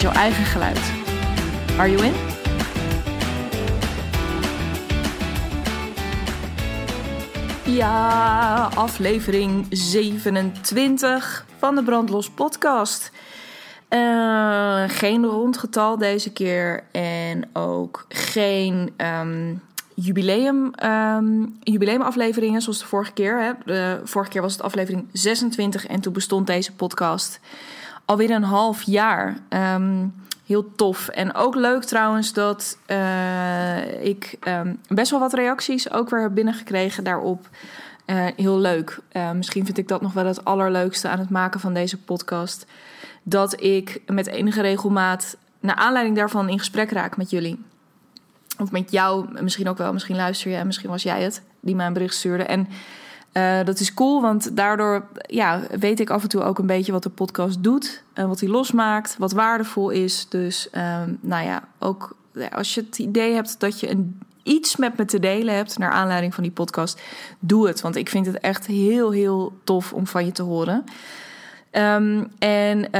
jouw eigen geluid. Are you in? Ja, aflevering 27 van de Brandlos podcast. Uh, geen rondgetal deze keer en ook geen um, jubileum, um, jubileumafleveringen zoals de vorige keer. Hè. De vorige keer was het aflevering 26 en toen bestond deze podcast alweer een half jaar. Um, heel tof. En ook leuk trouwens dat uh, ik um, best wel wat reacties ook weer heb binnengekregen daarop. Uh, heel leuk. Uh, misschien vind ik dat nog wel het allerleukste aan het maken van deze podcast. Dat ik met enige regelmaat, naar aanleiding daarvan, in gesprek raak met jullie. Of met jou, misschien ook wel. Misschien luister je en misschien was jij het die mij een bericht stuurde. En uh, dat is cool, want daardoor ja, weet ik af en toe ook een beetje wat de podcast doet. En wat hij losmaakt, wat waardevol is. Dus uh, nou ja, ook als je het idee hebt dat je een, iets met me te delen hebt... naar aanleiding van die podcast, doe het. Want ik vind het echt heel, heel tof om van je te horen. Um, en uh,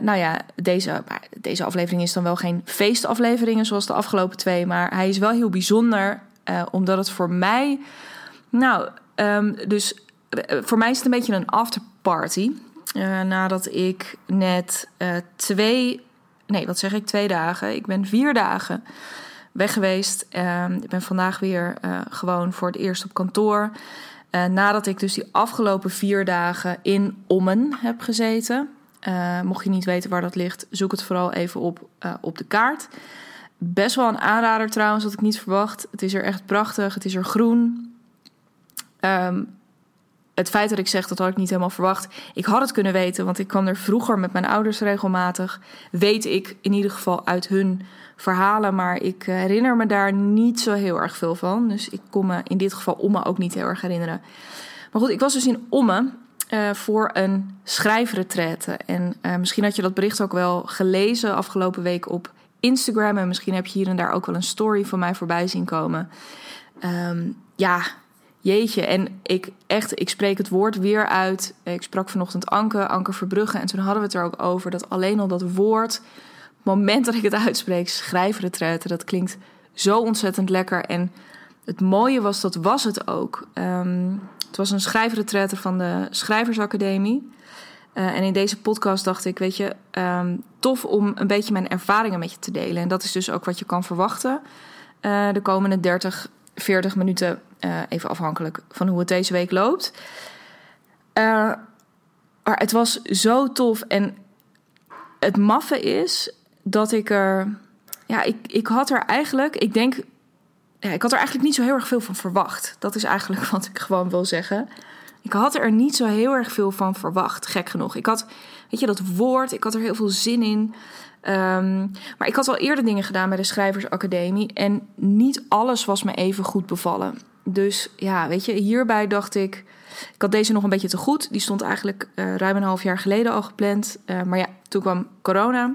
nou ja, deze, deze aflevering is dan wel geen feestafleveringen zoals de afgelopen twee... maar hij is wel heel bijzonder, uh, omdat het voor mij... Nou, Um, dus eh, voor mij is het een beetje een afterparty. Uh, nadat ik net uh, twee, nee, wat zeg ik, twee dagen. Ik ben vier dagen weg geweest. Uh, ik ben vandaag weer gewoon voor het eerst op kantoor. nadat ik dus die afgelopen vier dagen in Ommen heb gezeten. mocht je niet weten waar dat ligt, zoek het vooral even op op de kaart. Best wel een aanrader trouwens, had ik niet verwacht. Het is er echt prachtig, het is er groen. Um, het feit dat ik zeg, dat had ik niet helemaal verwacht. Ik had het kunnen weten, want ik kwam er vroeger met mijn ouders regelmatig. Weet ik in ieder geval uit hun verhalen, maar ik herinner me daar niet zo heel erg veel van. Dus ik kon me in dit geval Omme ook niet heel erg herinneren. Maar goed, ik was dus in Omme uh, voor een schrijfretraite. En uh, misschien had je dat bericht ook wel gelezen afgelopen week op Instagram. En misschien heb je hier en daar ook wel een story van mij voorbij zien komen. Um, ja, jeetje. En ik echt, ik spreek het woord weer uit. Ik sprak vanochtend Anke, Anke Verbrugge. En toen hadden we het er ook over dat alleen al dat woord, het moment dat ik het uitspreek, schrijfretretten, dat klinkt zo ontzettend lekker. En het mooie was, dat was het ook. Um, het was een schrijfretraite van de Schrijversacademie. Uh, en in deze podcast dacht ik, weet je, um, tof om een beetje mijn ervaringen met je te delen. En dat is dus ook wat je kan verwachten uh, de komende 30, 40 minuten uh, even afhankelijk van hoe het deze week loopt. Uh, maar het was zo tof. En het maffe is dat ik er. Ja, ik, ik had er eigenlijk. Ik denk. Ja, ik had er eigenlijk niet zo heel erg veel van verwacht. Dat is eigenlijk wat ik gewoon wil zeggen. Ik had er niet zo heel erg veel van verwacht, gek genoeg. Ik had, weet je, dat woord, ik had er heel veel zin in. Um, maar ik had al eerder dingen gedaan bij de Schrijversacademie. En niet alles was me even goed bevallen. Dus ja, weet je, hierbij dacht ik. Ik had deze nog een beetje te goed. Die stond eigenlijk uh, ruim een half jaar geleden al gepland. Uh, maar ja, toen kwam corona.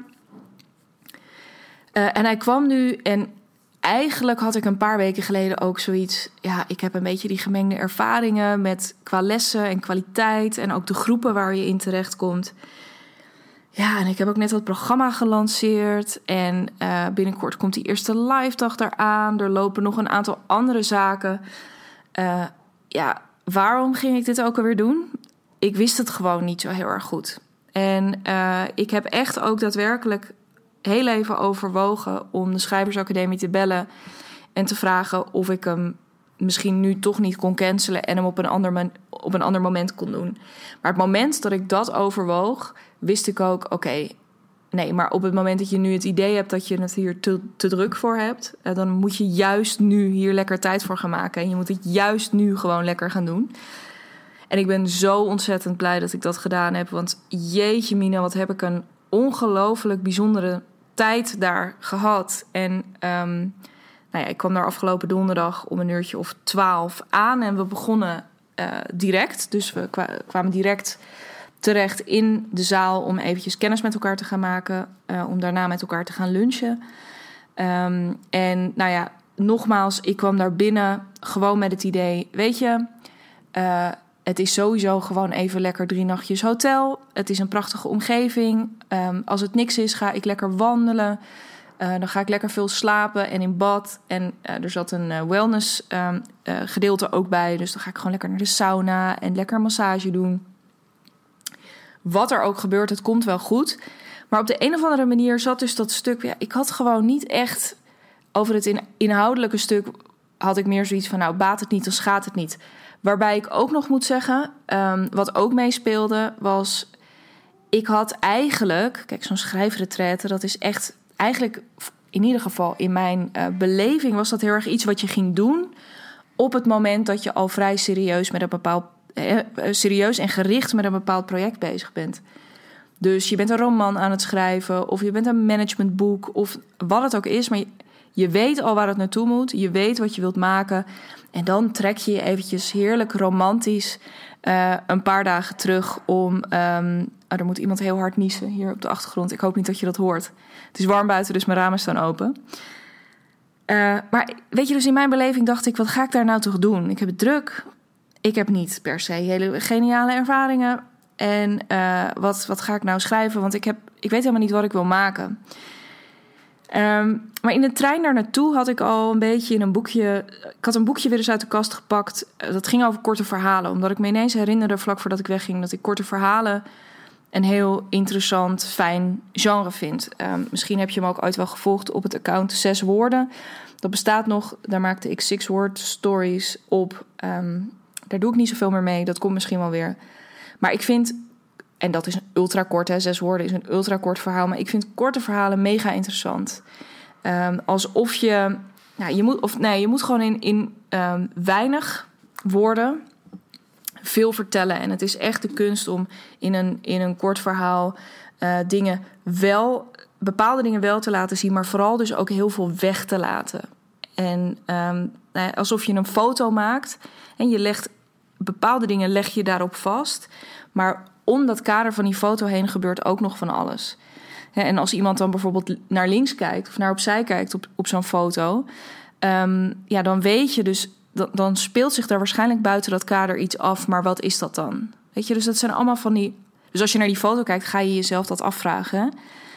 Uh, en hij kwam nu. En eigenlijk had ik een paar weken geleden ook zoiets. Ja, ik heb een beetje die gemengde ervaringen met qua lessen en kwaliteit. En ook de groepen waar je in terecht komt. Ja, en ik heb ook net dat programma gelanceerd. En uh, binnenkort komt die eerste live dag eraan. Er lopen nog een aantal andere zaken. Uh, ja, waarom ging ik dit ook alweer doen? Ik wist het gewoon niet zo heel erg goed. En uh, ik heb echt ook daadwerkelijk heel even overwogen om de Schrijversacademie te bellen. En te vragen of ik hem misschien nu toch niet kon cancelen en hem op een ander, op een ander moment kon doen. Maar het moment dat ik dat overwoog, wist ik ook: oké, nee, maar op het moment dat je nu het idee hebt dat je het hier te, te druk voor hebt, eh, dan moet je juist nu hier lekker tijd voor gaan maken. En je moet het juist nu gewoon lekker gaan doen. En ik ben zo ontzettend blij dat ik dat gedaan heb. Want jeetje, Mina, wat heb ik een ongelooflijk bijzondere tijd daar gehad. En ehm, nou ja, ik kwam daar afgelopen donderdag om een uurtje of twaalf aan. En we begonnen uh, direct. Dus we kwamen direct terecht in de zaal om eventjes kennis met elkaar te gaan maken. Uh, om daarna met elkaar te gaan lunchen. Um, en nou ja, nogmaals, ik kwam daar binnen gewoon met het idee: weet je, uh, het is sowieso gewoon even lekker drie nachtjes hotel. Het is een prachtige omgeving. Um, als het niks is, ga ik lekker wandelen. Uh, dan ga ik lekker veel slapen en in bad. En uh, er zat een wellness um, gedeelte ook bij. Dus dan ga ik gewoon lekker naar de sauna en lekker massage doen. Wat er ook gebeurt, het komt wel goed. Maar op de een of andere manier zat dus dat stuk. Ik had gewoon niet echt over het inhoudelijke stuk. Had ik meer zoiets van: nou, baat het niet, dan schaadt het niet. Waarbij ik ook nog moet zeggen, um, wat ook meespeelde, was. Ik had eigenlijk, kijk, zo'n schrijfretraite, dat is echt eigenlijk, in ieder geval in mijn uh, beleving, was dat heel erg iets wat je ging doen op het moment dat je al vrij serieus met een bepaald eh, serieus en gericht met een bepaald project bezig bent. Dus je bent een roman aan het schrijven, of je bent een managementboek, of wat het ook is. Maar je, je weet al waar het naartoe moet, je weet wat je wilt maken. En dan trek je je eventjes heerlijk romantisch uh, een paar dagen terug om. Um, er moet iemand heel hard niezen hier op de achtergrond. Ik hoop niet dat je dat hoort. Het is warm buiten, dus mijn ramen staan open. Uh, maar weet je, dus in mijn beleving dacht ik: wat ga ik daar nou toch doen? Ik heb het druk. Ik heb niet per se hele geniale ervaringen. En uh, wat, wat ga ik nou schrijven? Want ik, heb, ik weet helemaal niet wat ik wil maken. Um, maar in de trein daar naartoe had ik al een beetje in een boekje. Ik had een boekje weer eens uit de kast gepakt. Eh, dat ging over korte verhalen. Omdat ik me ineens herinnerde, vlak voordat ik wegging, dat ik korte verhalen een heel interessant, fijn genre vind. Um, misschien heb je hem ook ooit wel gevolgd op het account Zes Woorden. Dat bestaat nog. Daar maakte ik Six Word Stories op. Um, daar doe ik niet zoveel meer mee. Dat komt misschien wel weer. Maar ik vind en dat is een ultra kort, hè, zes woorden is een ultra kort verhaal. Maar ik vind korte verhalen mega interessant. Um, alsof je. Nou, je moet, of nee, je moet gewoon in, in um, weinig woorden veel vertellen. En het is echt de kunst om in een, in een kort verhaal uh, dingen wel, bepaalde dingen wel te laten zien, maar vooral dus ook heel veel weg te laten. En um, nou, alsof je een foto maakt en je legt bepaalde dingen leg je daarop vast. Maar om dat kader van die foto heen gebeurt ook nog van alles. En als iemand dan bijvoorbeeld naar links kijkt of naar opzij kijkt op, op zo'n foto, um, ja, dan weet je dus, dan, dan speelt zich daar waarschijnlijk buiten dat kader iets af, maar wat is dat dan? Weet je, dus dat zijn allemaal van die. Dus als je naar die foto kijkt, ga je jezelf dat afvragen.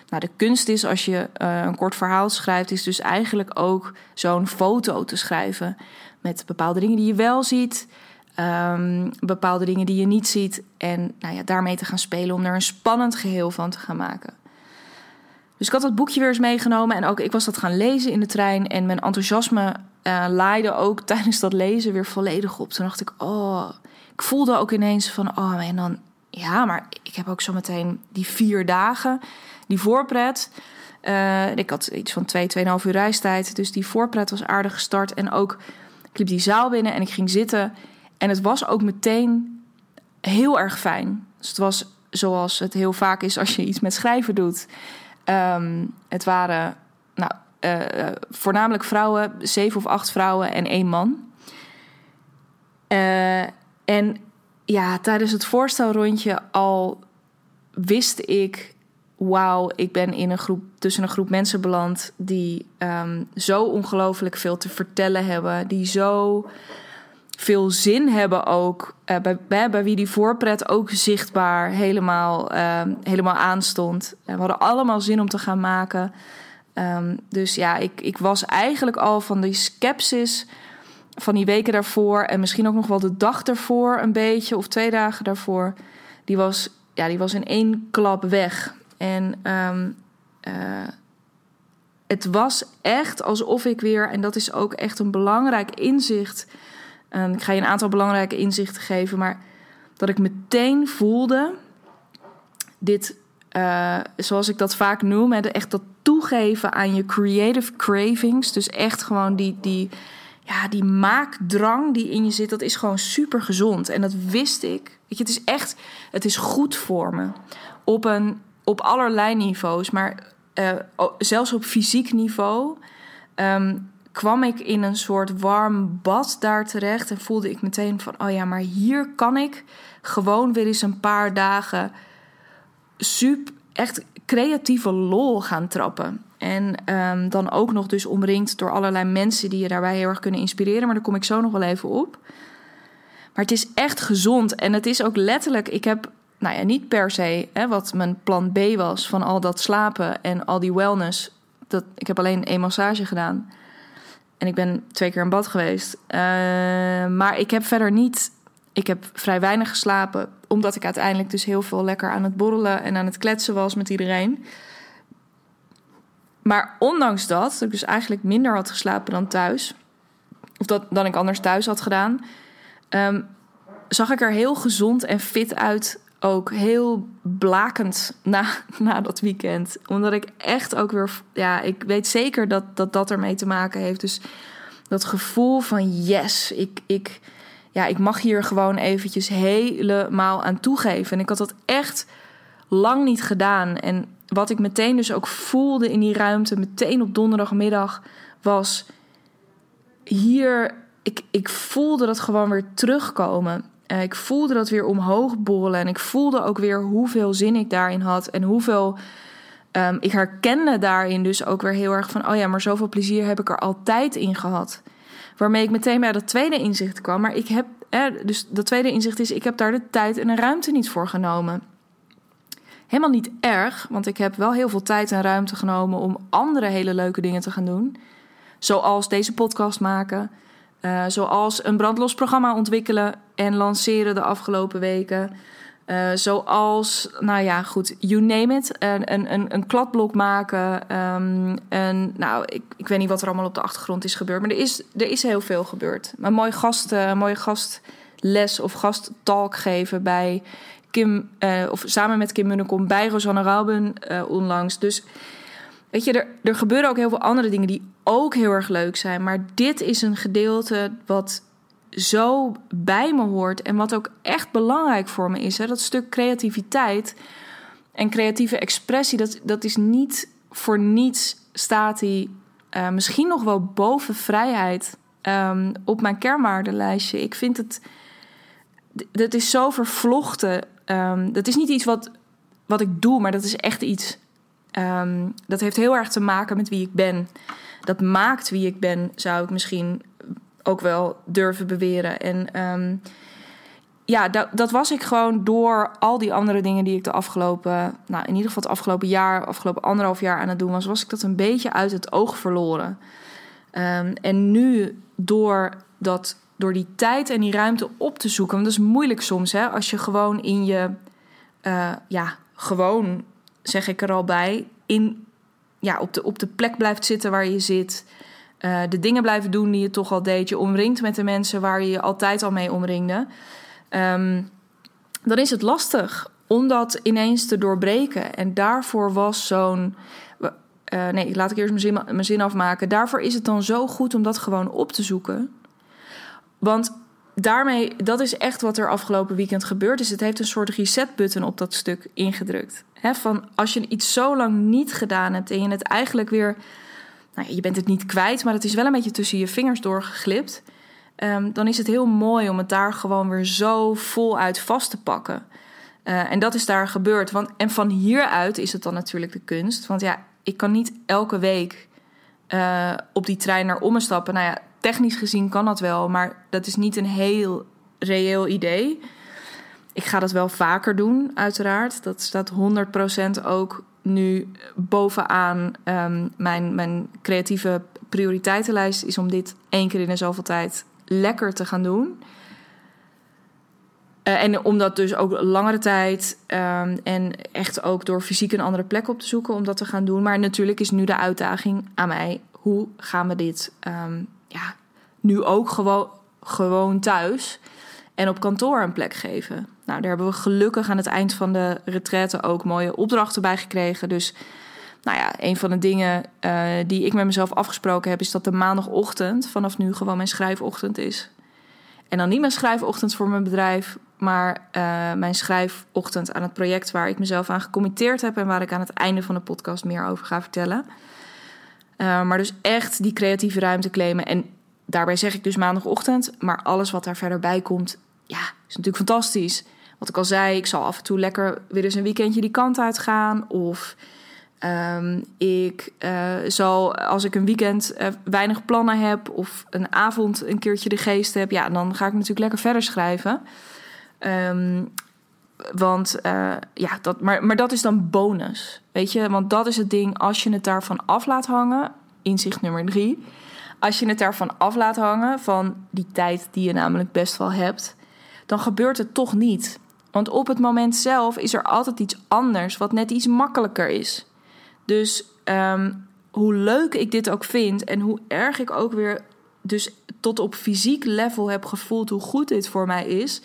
Nou, de kunst is als je uh, een kort verhaal schrijft, is dus eigenlijk ook zo'n foto te schrijven met bepaalde dingen die je wel ziet, Um, bepaalde dingen die je niet ziet. En nou ja, daarmee te gaan spelen om er een spannend geheel van te gaan maken. Dus ik had dat boekje weer eens meegenomen. En ook ik was dat gaan lezen in de trein. En mijn enthousiasme uh, laaide ook tijdens dat lezen weer volledig op. Toen dacht ik, oh, ik voelde ook ineens van, oh, en dan, ja, maar ik heb ook zo meteen die vier dagen, die voorpret. Uh, ik had iets van twee, tweeënhalf uur reistijd. Dus die voorpret was aardig gestart. En ook, ik liep die zaal binnen en ik ging zitten. En het was ook meteen heel erg fijn. Dus het was zoals het heel vaak is als je iets met schrijven doet. Um, het waren nou, uh, voornamelijk vrouwen, zeven of acht vrouwen en één man. Uh, en ja, tijdens het voorstelrondje al wist ik... wauw, ik ben in een groep, tussen een groep mensen beland... die um, zo ongelooflijk veel te vertellen hebben. Die zo veel zin hebben ook. Uh, bij, bij, wie die voorpret ook zichtbaar helemaal, uh, helemaal aanstond. we hadden allemaal zin om te gaan maken. Um, dus ja, ik, ik was eigenlijk al van die skepsis van die weken daarvoor... en misschien ook nog wel de dag daarvoor een beetje... of twee dagen daarvoor, die was, ja, die was in één klap weg. En um, uh, het was echt alsof ik weer... en dat is ook echt een belangrijk inzicht Um, ik ga je een aantal belangrijke inzichten geven, maar dat ik meteen voelde, dit, uh, zoals ik dat vaak noem, echt dat toegeven aan je creative cravings. Dus echt gewoon die, die, ja, die maakdrang die in je zit, dat is gewoon super gezond. En dat wist ik. Weet je, het is echt, het is goed voor me. Op, een, op allerlei niveaus. Maar zelfs op fysiek niveau, ehm, kwam ik in een soort warm bad daar terecht. En voelde ik meteen van, oh ja, maar hier kan ik gewoon weer eens een paar dagen super, echt creatieve lol gaan trappen. En ehm, dan ook nog dus omringd door allerlei mensen die je daarbij heel erg kunnen inspireren. Maar daar kom ik zo nog wel even op. Maar het is echt gezond. En het is ook letterlijk, ik heb, nou ja, niet per se hè, wat mijn plan B was van al dat slapen en al die wellness. Dat, ik heb alleen één massage gedaan. En ik ben twee keer in bad geweest. Uh, maar ik heb verder niet. Ik heb vrij weinig geslapen. Omdat ik uiteindelijk dus heel veel lekker aan het borrelen en aan het kletsen was met iedereen. Maar ondanks dat, ik dus eigenlijk minder had geslapen dan thuis. Of dat, dan ik anders thuis had gedaan. Um, zag ik er heel gezond en fit uit. Ook heel blakend na, na dat weekend. Omdat ik echt ook weer. Ja, ik weet zeker dat dat, dat ermee te maken heeft. Dus dat gevoel van yes, ik, ik, ja, ik mag hier gewoon eventjes helemaal aan toegeven. En ik had dat echt lang niet gedaan. En wat ik meteen dus ook voelde in die ruimte, meteen op donderdagmiddag, was hier. Ik, ik voelde dat gewoon weer terugkomen. Uh, ik voelde dat weer omhoog borrelen. En ik voelde ook weer hoeveel zin ik daarin had. En hoeveel. Um, ik herkende daarin dus ook weer heel erg van: oh ja, maar zoveel plezier heb ik er altijd in gehad. Waarmee ik meteen bij dat tweede inzicht kwam. Maar ik heb. Eh, dus dat tweede inzicht is: ik heb daar de tijd en de ruimte niet voor genomen. Helemaal niet erg, want ik heb wel heel veel tijd en ruimte genomen om andere hele leuke dingen te gaan doen. Zoals deze podcast maken. Uh, zoals een brandlos programma ontwikkelen en lanceren de afgelopen weken. Uh, zoals, nou ja, goed, you name it. Een, een, een kladblok maken. Um, een, nou, ik, ik weet niet wat er allemaal op de achtergrond is gebeurd. Maar er is, er is heel veel gebeurd. Een mooie, gast, uh, mooie gastles of gasttalk geven bij Kim, uh, of samen met Kim Munnekom bij Rosanne Rauben onlangs. Dus weet je, er, er gebeuren ook heel veel andere dingen die ook heel erg leuk zijn. Maar dit is een gedeelte wat zo bij me hoort en wat ook echt belangrijk voor me is. Hè? Dat stuk creativiteit en creatieve expressie, dat, dat is niet voor niets staat die uh, misschien nog wel boven vrijheid um, op mijn kernwaardenlijstje. Ik vind het, dat is zo vervlochten um, dat is niet iets wat, wat ik doe, maar dat is echt iets. Um, dat heeft heel erg te maken met wie ik ben. Dat maakt wie ik ben, zou ik misschien ook wel durven beweren. En um, ja, dat, dat, was ik gewoon door al die andere dingen die ik de afgelopen, nou in ieder geval het afgelopen jaar, afgelopen anderhalf jaar aan het doen was, was ik dat een beetje uit het oog verloren. Um, en nu door dat door die tijd en die ruimte op te zoeken. Want dat is moeilijk soms, hè? Als je gewoon in je, uh, ja, gewoon, zeg ik er al bij, in, ja, op, de, op de plek blijft zitten waar je zit. Uh, de dingen blijven doen die je toch al deed. Je omringt met de mensen waar je je altijd al mee omringde. Um, dan is het lastig om dat ineens te doorbreken. En daarvoor was zo'n. Uh, nee, laat ik eerst mijn zin, mijn zin afmaken. Daarvoor is het dan zo goed om dat gewoon op te zoeken. Want daarmee, dat is echt wat er afgelopen weekend gebeurd is. Het heeft een soort reset-button op dat stuk ingedrukt. Van als je iets zo lang niet gedaan hebt en je het eigenlijk weer. Nou, je bent het niet kwijt, maar het is wel een beetje tussen je vingers doorgeglipt. Um, dan is het heel mooi om het daar gewoon weer zo voluit vast te pakken. Uh, en dat is daar gebeurd. Want, en van hieruit is het dan natuurlijk de kunst. Want ja, ik kan niet elke week uh, op die trein naar Ommen stappen. Nou ja, technisch gezien kan dat wel, maar dat is niet een heel reëel idee. Ik ga dat wel vaker doen, uiteraard. Dat staat 100% ook nu bovenaan um, mijn, mijn creatieve prioriteitenlijst. Is om dit één keer in de zoveel tijd lekker te gaan doen. Uh, en om dat dus ook langere tijd um, en echt ook door fysiek een andere plek op te zoeken om dat te gaan doen. Maar natuurlijk is nu de uitdaging aan mij: hoe gaan we dit um, ja, nu ook gewoon, gewoon thuis en op kantoor een plek geven. Nou, daar hebben we gelukkig aan het eind van de retraite ook mooie opdrachten bij gekregen. Dus nou ja, een van de dingen uh, die ik met mezelf afgesproken heb, is dat de maandagochtend vanaf nu gewoon mijn schrijfochtend is. En dan niet mijn schrijfochtend voor mijn bedrijf, maar uh, mijn schrijfochtend aan het project waar ik mezelf aan gecommitteerd heb en waar ik aan het einde van de podcast meer over ga vertellen. Uh, maar dus echt die creatieve ruimte claimen. En daarbij zeg ik dus maandagochtend, maar alles wat daar verder bij komt, ja, is natuurlijk fantastisch. Wat ik al zei, ik zal af en toe lekker weer eens een weekendje die kant uit gaan. Of um, ik uh, zal, als ik een weekend uh, weinig plannen heb of een avond een keertje de geest heb, ja, dan ga ik natuurlijk lekker verder schrijven. Um, want uh, ja, dat, maar, maar dat is dan bonus. Weet je, want dat is het ding als je het daarvan af laat hangen. Inzicht nummer drie. Als je het daarvan af laat hangen, van die tijd die je namelijk best wel hebt, dan gebeurt het toch niet. Want op het moment zelf is er altijd iets anders wat net iets makkelijker is. Dus um, hoe leuk ik dit ook vind en hoe erg ik ook weer dus tot op fysiek level heb gevoeld hoe goed dit voor mij is.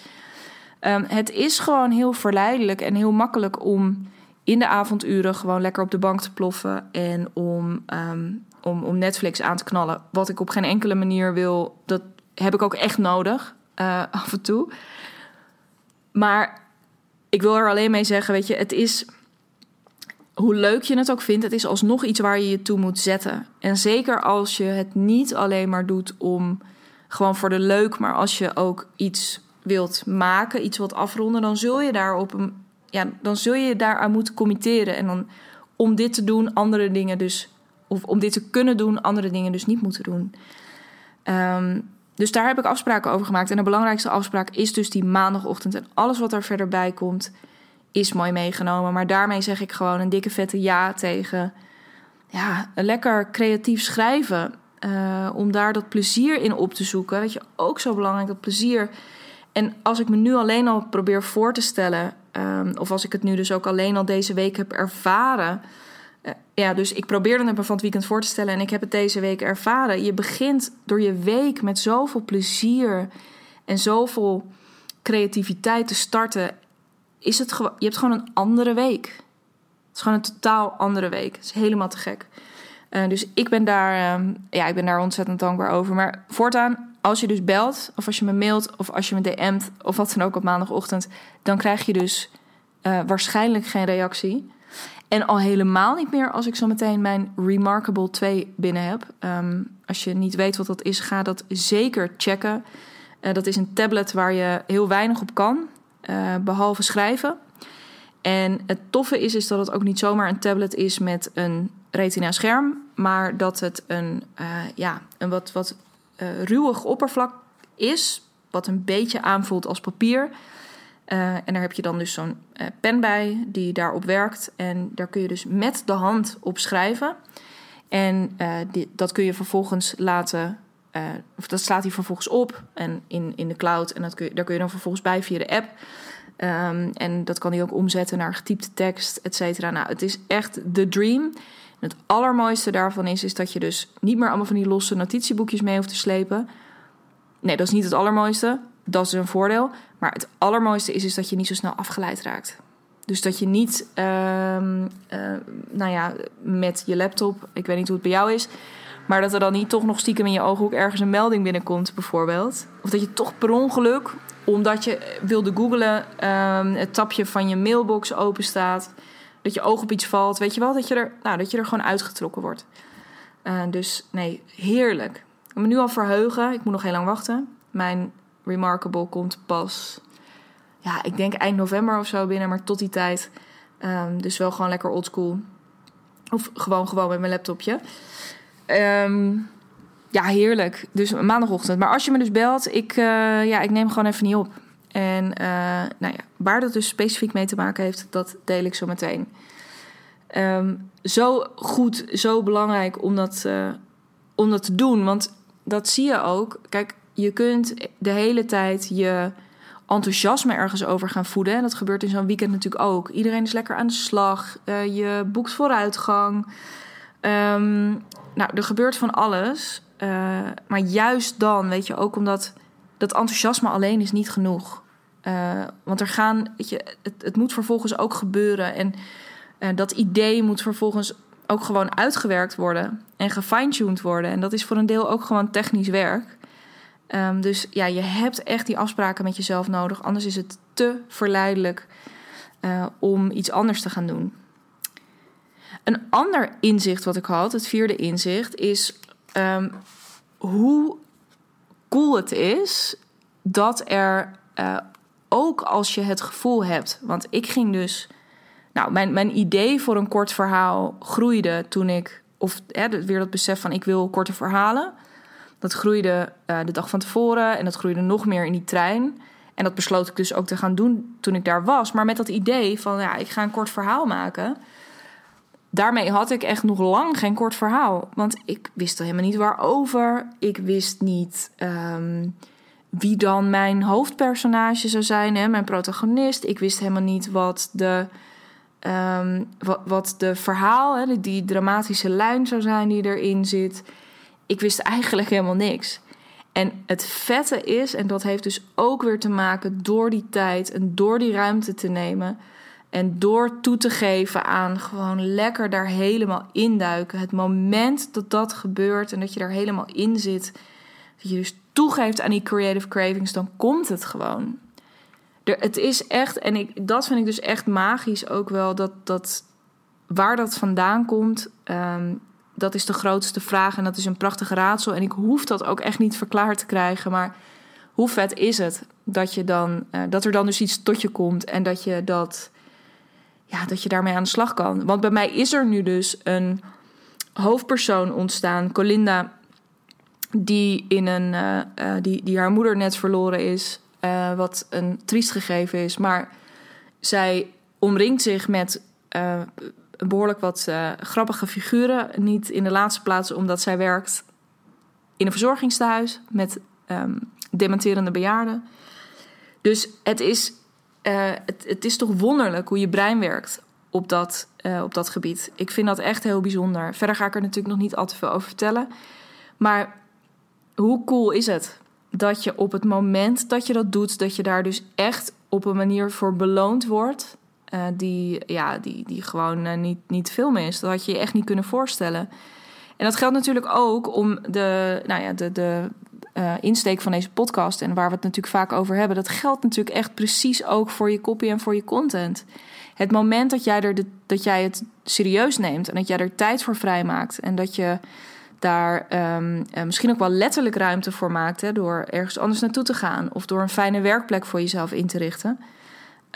Um, het is gewoon heel verleidelijk en heel makkelijk om in de avonduren gewoon lekker op de bank te ploffen en om, um, om, om Netflix aan te knallen. Wat ik op geen enkele manier wil, dat heb ik ook echt nodig uh, af en toe. Maar ik wil er alleen mee zeggen, weet je, het is hoe leuk je het ook vindt, het is alsnog iets waar je je toe moet zetten. En zeker als je het niet alleen maar doet om gewoon voor de leuk, maar als je ook iets wilt maken, iets wilt afronden, dan zul je daar op ja, dan zul je daaraan moeten committeren. En dan om dit te doen, andere dingen dus, of om dit te kunnen doen, andere dingen dus niet moeten doen. Um, dus daar heb ik afspraken over gemaakt. En de belangrijkste afspraak is dus die maandagochtend. En alles wat er verder bij komt, is mooi meegenomen. Maar daarmee zeg ik gewoon een dikke vette ja tegen ja, lekker creatief schrijven. Uh, om daar dat plezier in op te zoeken. Weet je, ook zo belangrijk, dat plezier. En als ik me nu alleen al probeer voor te stellen, um, of als ik het nu dus ook alleen al deze week heb ervaren. Uh, ja, dus ik probeerde het me van het weekend voor te stellen en ik heb het deze week ervaren. Je begint door je week met zoveel plezier en zoveel creativiteit te starten is het je hebt gewoon een andere week. Het is gewoon een totaal andere week. Het is helemaal te gek. Uh, dus ik ben, daar, uh, ja, ik ben daar ontzettend dankbaar over. Maar voortaan, als je dus belt, of als je me mailt, of als je me DM't, of wat dan ook op maandagochtend, dan krijg je dus uh, waarschijnlijk geen reactie. En al helemaal niet meer als ik zo meteen mijn Remarkable 2 binnen heb. Um, als je niet weet wat dat is, ga dat zeker checken. Uh, dat is een tablet waar je heel weinig op kan. Uh, behalve schrijven. En het toffe is, is dat het ook niet zomaar een tablet is met een retina-scherm, maar dat het een, uh, ja, een wat, wat ruwig oppervlak is, wat een beetje aanvoelt als papier. En daar heb je dan dus zo'n pen bij die daarop werkt. En daar kun je dus met de hand op schrijven. En die, dat kun je vervolgens laten of dat slaat hij vervolgens op en in, in de cloud. En dat kun je, daar kun je dan vervolgens bij via de app. Um, en dat kan hij ook omzetten naar getypte tekst, et cetera. Nou, het is echt de dream. Het allermooiste daarvan is, is dat je dus niet meer allemaal van die losse notitieboekjes mee hoeft te slepen. Nee, dat is niet het allermooiste. Dat is een voordeel. Maar het allermooiste is, is dat je niet zo snel afgeleid raakt. Dus dat je niet, uh, uh, nou ja, met je laptop, ik weet niet hoe het bij jou is, maar dat er dan niet toch nog stiekem in je ooghoek ergens een melding binnenkomt, bijvoorbeeld. Of dat je toch per ongeluk, omdat je wilde googlen, um, het tapje van je mailbox open staat. Dat je oog op iets valt. Weet je wel, dat je er, nou, dat je er gewoon uitgetrokken wordt. Uh, dus nee, heerlijk. Ik me nu al verheugen. Ik moet nog heel lang wachten. Mijn Remarkable komt pas, ja, ik denk eind november of zo binnen. Maar tot die tijd. Um, dus wel gewoon lekker oldschool. Of gewoon, gewoon met mijn laptopje. Um, ja, heerlijk. Dus maandagochtend. Maar als je me dus belt, ik, uh, ja, ik neem gewoon even niet op. En uh, nou ja, waar dat dus specifiek mee te maken heeft, dat deel ik zo meteen. Um, zo goed, zo belangrijk om dat, uh, om dat te doen. Want dat zie je ook. Kijk, je kunt de hele tijd je enthousiasme ergens over gaan voeden. En dat gebeurt in zo'n weekend natuurlijk ook. Iedereen is lekker aan de slag. je boekt vooruitgang. Um, nou, er gebeurt van alles. Uh, maar juist dan, weet je, ook omdat dat enthousiasme alleen is niet genoeg. Uh, want er gaan, weet je, het, het moet vervolgens ook gebeuren. En dat idee moet vervolgens ook gewoon uitgewerkt worden en gefine-tuned worden. En dat is voor een deel ook gewoon technisch werk. Ehm, dus ja, je hebt echt die afspraken met jezelf nodig. Anders is het te verleidelijk uh, om iets anders te gaan doen. Een ander inzicht wat ik had, het vierde inzicht, is um, hoe cool het is dat er uh, ook als je het gevoel hebt. Want ik ging dus. Nou, mijn, mijn idee voor een kort verhaal groeide toen ik. Of hè, weer dat besef van ik wil korte verhalen. Dat groeide uh, de dag van tevoren en dat groeide nog meer in die trein. En dat besloot ik dus ook te gaan doen toen ik daar was. Maar met dat idee van ja, ik ga een kort verhaal maken. Daarmee had ik echt nog lang geen kort verhaal. Want ik wist helemaal niet waarover. Ik wist niet. Um, wie dan mijn hoofdpersonage zou zijn, hè, mijn protagonist. Ik wist helemaal niet wat de, um, wat, wat de verhaal, hè, die dramatische lijn zou zijn die erin zit. Ik wist eigenlijk helemaal niks. En het vette is, en dat heeft dus ook weer te maken door die tijd en door die ruimte te nemen. En door toe te geven aan gewoon lekker daar helemaal induiken. Het moment dat dat gebeurt en dat je daar helemaal in zit. Dat je dus toegeeft aan die creative cravings, dan komt het gewoon. Er, het is echt, en ik, dat vind ik dus echt magisch ook wel, dat, dat waar dat vandaan komt, ehm, dat is de grootste vraag en dat is een prachtige raadsel. En ik hoef dat ook echt niet verklaard te krijgen, maar hoe vet is het dat, je dan, uh, dat er dan dus iets tot je komt en dat je, dat, ja, dat je daarmee aan de slag kan. Want bij mij is er nu dus een hoofdpersoon ontstaan, Colinda die, in een, uh, uh, die, die haar moeder net verloren is. Wat een triest gegeven is. Maar zij omringt zich met behoorlijk wat grappige figuren. Niet in de laatste plaats omdat zij werkt in een verzorgingstehuis met um, dementerende bejaarden. Dus het is, het, het, is toch wonderlijk hoe je brein werkt op dat, op dat gebied. Ik vind dat echt heel bijzonder. Verder ga ik er natuurlijk nog niet al te veel over vertellen. Maar hoe cool is het dat je op het moment dat je dat doet, dat je daar dus echt op een manier voor beloond wordt. Uh, die, ja, die, die gewoon uh, niet, niet meer is. Dat had je je echt niet kunnen voorstellen. En dat geldt natuurlijk ook om de, nou ja, de, de uh, insteek van deze podcast en waar we het natuurlijk vaak over hebben. Dat geldt natuurlijk echt precies ook voor je copy en voor je content. Het moment dat jij, er de, dat jij het serieus neemt en dat jij er tijd voor vrijmaakt en dat je daar um, misschien ook wel letterlijk ruimte voor maakt. Hè, door ergens anders naartoe te gaan of door een fijne werkplek voor jezelf in te richten.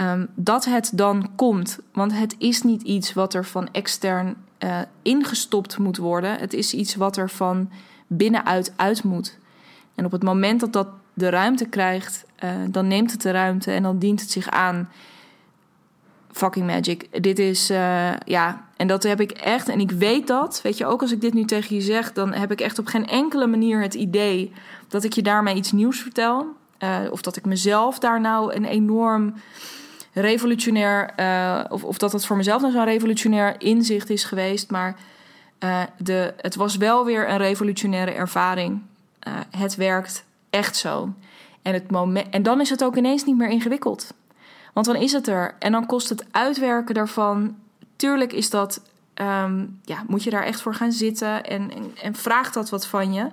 Um, dat het dan komt. Want het is niet iets wat er van extern uh, ingestopt moet worden. Het is iets wat er van binnenuit uit moet. En op het moment dat dat de ruimte krijgt, uh, dan neemt het de ruimte en dan dient het zich aan fucking magic. Dit is, uh, ja, en dat heb ik echt. En ik weet dat, weet je, ook als ik dit nu tegen je zeg, dan heb ik echt op geen enkele manier het idee dat ik je daarmee iets nieuws vertel. Of dat ik mezelf daar nou een enorm revolutionair, uh, of, of dat het voor mezelf nou zo'n revolutionair inzicht is geweest. Maar de, het was wel weer een revolutionaire ervaring. het werkt echt zo. En, het moment, en dan is het ook ineens niet meer ingewikkeld. Want dan is het er. En dan kost het uitwerken daarvan. Tuurlijk is dat. Um, ja, moet je daar echt voor gaan zitten en, en, en vraagt dat wat van je.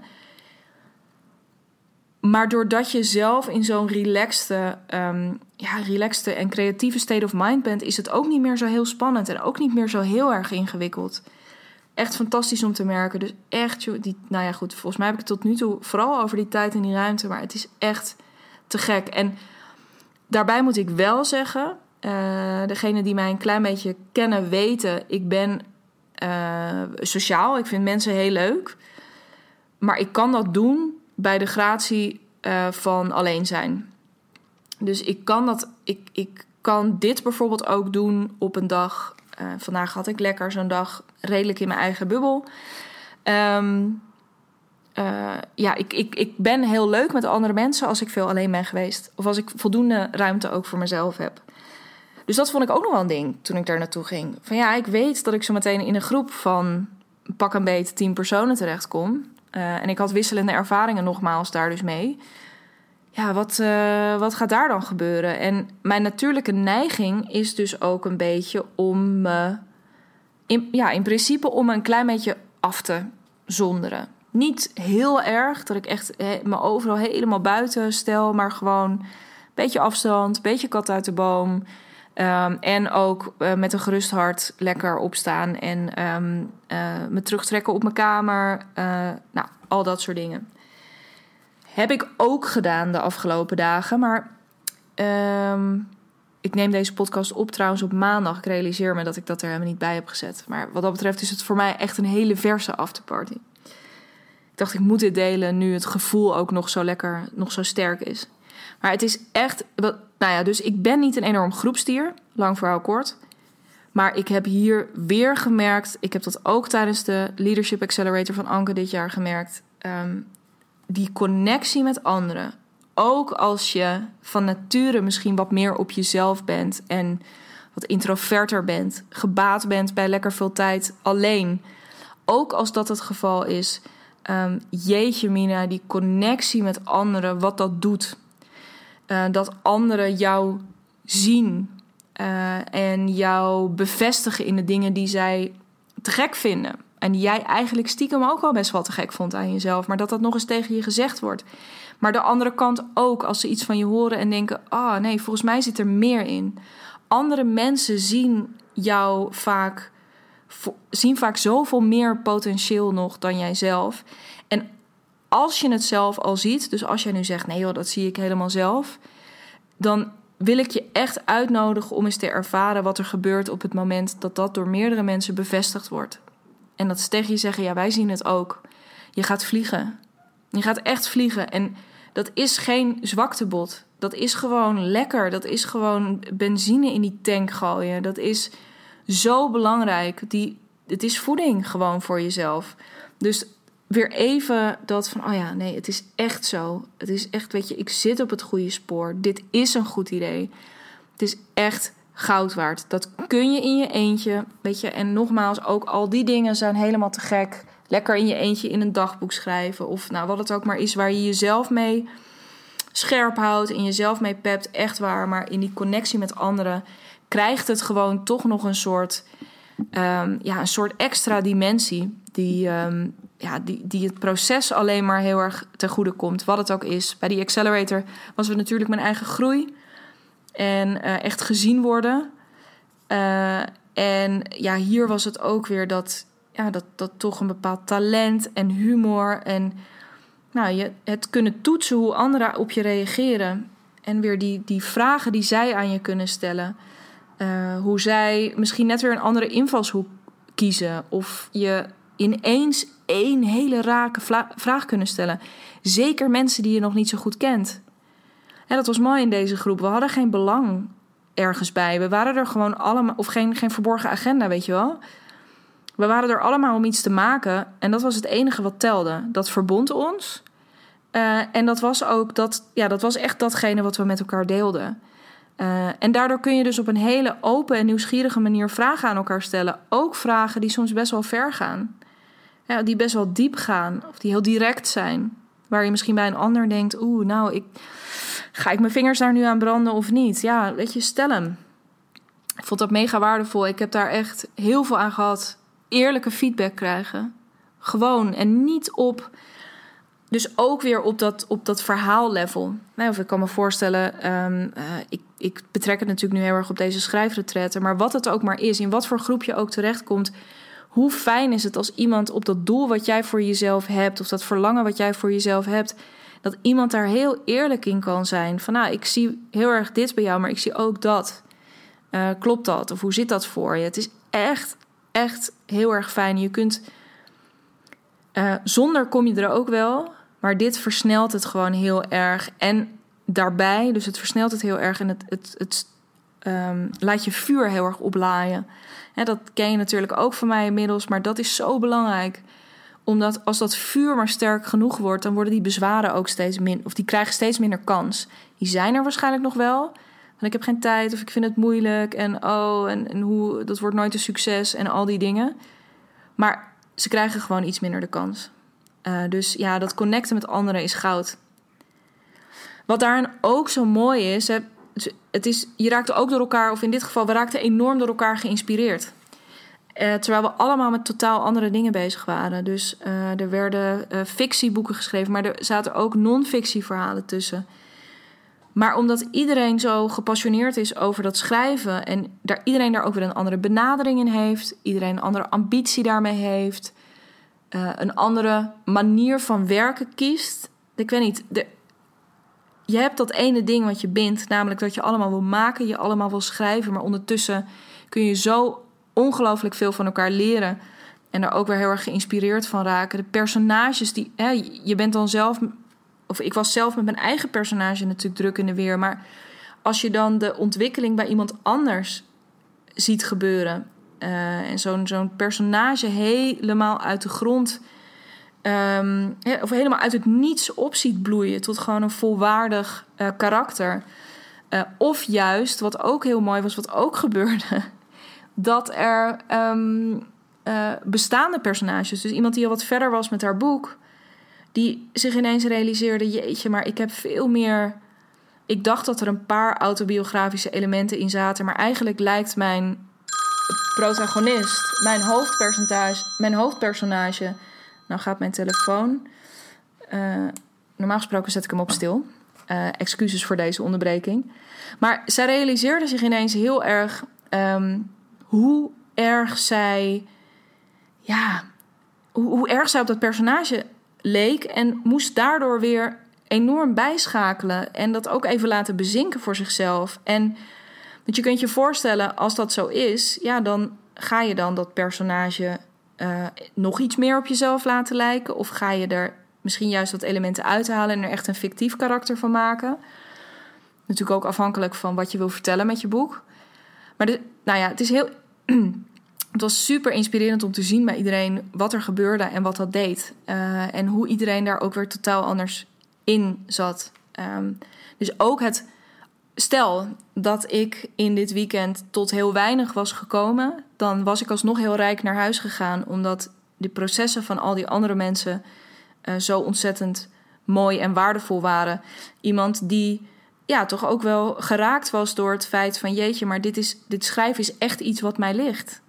Maar doordat je zelf in zo'n relaxte, um, ja, relaxte en creatieve state of mind bent, is het ook niet meer zo heel spannend en ook niet meer zo heel erg ingewikkeld. Echt fantastisch om te merken. Dus echt, die, nou ja, goed. Volgens mij heb ik het tot nu toe vooral over die tijd en die ruimte, maar het is echt te gek. En Daarbij moet ik wel zeggen, uh, degene die mij een klein beetje kennen weten, ik ben uh, sociaal. Ik vind mensen heel leuk. Maar ik kan dat doen bij de gratie uh, van alleen zijn. Dus ik kan, dat, ik, ik kan dit bijvoorbeeld ook doen op een dag. vandaag had ik lekker zo'n dag redelijk in mijn eigen bubbel. Um, uh, ja, ik, ik, ik ben heel leuk met andere mensen als ik veel alleen ben geweest. Of als ik voldoende ruimte ook voor mezelf heb. Dus dat vond ik ook nog wel een ding toen ik daar naartoe ging. Van ja, ik weet dat ik zo meteen in een groep van pak een beet tien personen terechtkom. Uh, en ik had wisselende ervaringen nogmaals daar dus mee. Ja, wat, uh, wat gaat daar dan gebeuren? En mijn natuurlijke neiging is dus ook een beetje om me... In, ja, in principe om me een klein beetje af te zonderen. Niet heel erg, dat ik echt me overal helemaal buiten stel, maar gewoon een beetje afstand, beetje kat uit de boom. Ehm, en ook eh, met een gerust hart lekker opstaan en ehm, eh, me terugtrekken op mijn kamer. Uh, nou, al dat soort dingen. Heb ik ook gedaan de afgelopen dagen, maar ehm, ik neem deze podcast op trouwens op maandag. Ik realiseer me dat ik dat er helemaal niet bij heb gezet. Maar wat dat betreft is het voor mij echt een hele verse afterparty. Ik dacht, ik moet dit delen nu het gevoel ook nog zo lekker, nog zo sterk is. Maar het is echt. Nou ja, dus ik ben niet een enorm groepstier. Lang verhaal kort. Maar ik heb hier weer gemerkt. Ik heb dat ook tijdens de Leadership Accelerator van Anke dit jaar gemerkt. Ehm, die connectie met anderen. Ook als je van nature misschien wat meer op jezelf bent en wat introverter bent, gebaat bent bij lekker veel tijd alleen. Ook als dat het geval is, um, jeetje mina, die connectie met anderen, wat dat doet. Uh, dat anderen jou zien uh, en jou bevestigen in de dingen die zij te gek vinden. En die jij eigenlijk stiekem ook al best wel te gek vond aan jezelf. Maar dat dat nog eens tegen je gezegd wordt. Maar de andere kant ook, als ze iets van je horen en denken: ah oh, nee, volgens mij zit er meer in. Andere mensen zien jou vaak, zien vaak zoveel meer potentieel nog dan jijzelf. Als je het zelf al ziet, dus als jij nu zegt: nee joh, dat zie ik helemaal zelf. Dan wil ik je echt uitnodigen om eens te ervaren wat er gebeurt op het moment dat dat door meerdere mensen bevestigd wordt. En dat ze je zeggen: ja, wij zien het ook. Je gaat vliegen. Je gaat echt vliegen. En dat is geen zwaktebod. Dat is gewoon lekker. Dat is gewoon benzine in die tank gooien. Dat is zo belangrijk. Die, het is voeding gewoon voor jezelf. Dus weer even dat van, oh ja, nee, het is echt zo. Het is echt, weet je, ik zit op het goede spoor. Dit is een goed idee. Het is echt goud waard. Dat kun je in je eentje, weet je. En nogmaals, ook al die dingen zijn helemaal te gek. Lekker in je eentje in een dagboek schrijven. Of nou, wat het ook maar is waar je jezelf mee scherp houdt. En jezelf mee pept, echt waar. Maar in die connectie met anderen krijgt het gewoon toch nog een soort... Um, ja, een soort extra dimensie. Die, um, ja, die, die het proces alleen maar heel erg ten goede komt. Wat het ook is. Bij die accelerator was het natuurlijk mijn eigen groei. En uh, echt gezien worden. Uh, en ja, hier was het ook weer dat, ja, dat, dat toch een bepaald talent en humor. En nou, je, het kunnen toetsen hoe anderen op je reageren. En weer die, die vragen die zij aan je kunnen stellen. Uh, hoe zij misschien net weer een andere invalshoek kiezen. Of je ineens één hele rake vraag kunnen stellen. Zeker mensen die je nog niet zo goed kent. En dat was mooi in deze groep. We hadden geen belang ergens bij. We waren er gewoon allemaal, of geen, geen verborgen agenda, weet je wel. We waren er allemaal om iets te maken. En dat was het enige wat telde. Dat verbond ons. Uh, en dat was ook dat, ja, dat was echt datgene wat we met elkaar deelden. Uh, en daardoor kun je dus op een hele open en nieuwsgierige manier vragen aan elkaar stellen. Ook vragen die soms best wel ver gaan ja, die best wel diep gaan of die heel direct zijn. Waar je misschien bij een ander denkt: oeh, nou, ik, ga ik mijn vingers daar nu aan branden of niet? Ja, weet je, stel hem. Ik vond dat mega waardevol. Ik heb daar echt heel veel aan gehad. Eerlijke feedback krijgen. Gewoon en niet op. Dus ook weer op dat, op dat verhaallevel. Nou, of ik kan me voorstellen, um, uh, ik, ik betrek het natuurlijk nu heel erg op deze schrijfretretten. Maar wat het ook maar is, in wat voor groep je ook terechtkomt hoe fijn is het als iemand op dat doel wat jij voor jezelf hebt, of dat verlangen wat jij voor jezelf hebt, dat iemand daar heel eerlijk in kan zijn. Van nou, ik zie heel erg dit bij jou, maar ik zie ook dat. Uh, klopt dat? Of hoe zit dat voor je? Het is echt, echt heel erg fijn. Je kunt. Uh, zonder kom je er ook wel, maar dit versnelt het gewoon heel erg. En daarbij, dus het versnelt het heel erg en het, het, het um, laat je vuur heel erg oplaaien dat ken je natuurlijk ook van mij inmiddels, maar dat is zo belangrijk. Omdat als dat vuur maar sterk genoeg wordt, dan worden die bezwaren ook steeds minder, of die krijgen steeds minder kans. Die zijn er waarschijnlijk nog wel. Want ik heb geen tijd of ik vind het moeilijk en oh, en, en hoe, dat wordt nooit een succes en al die dingen. Maar ze krijgen gewoon iets minder de kans. Uh, dus ja, dat connecten met anderen is goud. Wat daarin ook zo mooi is, hè, het is, je raakte ook door elkaar, of in dit geval, we raakten enorm door elkaar geïnspireerd. Uh, terwijl we allemaal met totaal andere dingen bezig waren. Dus uh, er werden uh, fictieboeken geschreven, maar er zaten ook non-fictieverhalen tussen. Maar omdat iedereen zo gepassioneerd is over dat schrijven en daar, iedereen daar ook weer een andere benadering in heeft, iedereen een andere ambitie daarmee heeft, een andere manier van werken kiest. Ik weet niet, de, je hebt dat ene ding wat je bindt, namelijk dat je allemaal wil maken, je allemaal wil schrijven, maar ondertussen kun je zo ongelooflijk veel van elkaar leren en er ook weer heel erg geïnspireerd van raken. De personages die, hè, je bent dan zelf, of ik was zelf met mijn eigen personage natuurlijk druk in de weer, maar als je dan de ontwikkeling bij iemand anders ziet gebeuren uh, en zo'n zo'n personage helemaal uit de grond um, of helemaal uit het niets op ziet bloeien tot gewoon een volwaardig uh, karakter. Uh, of juist, wat ook heel mooi was, wat ook gebeurde, dat er um, uh, bestaande personages, dus iemand die al wat verder was met haar boek, die zich ineens realiseerde: jeetje, maar ik heb veel meer. Ik dacht dat er een paar autobiografische elementen in zaten, maar eigenlijk lijkt mijn protagonist, mijn hoofdpersonage, mijn hoofdpersonage nou gaat mijn telefoon. Uh, normaal gesproken zet ik hem op stil. Uh, excuses voor deze onderbreking. Maar zij realiseerde zich ineens heel erg um, hoe erg zij. Ja, hoe, hoe erg zij op dat personage leek. En moest daardoor weer enorm bijschakelen. En dat ook even laten bezinken voor zichzelf. En want je kunt je voorstellen, als dat zo is, ja, dan ga je dan dat personage uh, nog iets meer op jezelf laten lijken? Of ga je er misschien juist wat elementen uithalen en er echt een fictief karakter van maken? Natuurlijk ook afhankelijk van wat je wil vertellen met je boek. Maar de, nou ja, het is heel. het was super inspirerend om te zien bij iedereen wat er gebeurde en wat dat deed. Uh, en hoe iedereen daar ook weer totaal anders in zat. Um, dus ook het Stel dat ik in dit weekend tot heel weinig was gekomen, dan was ik alsnog heel rijk naar huis gegaan, omdat de processen van al die andere mensen uh, zo ontzettend mooi en waardevol waren. Iemand die ja, toch ook wel geraakt was door het feit van jeetje, maar dit, is, dit schrijven is echt iets wat mij ligt.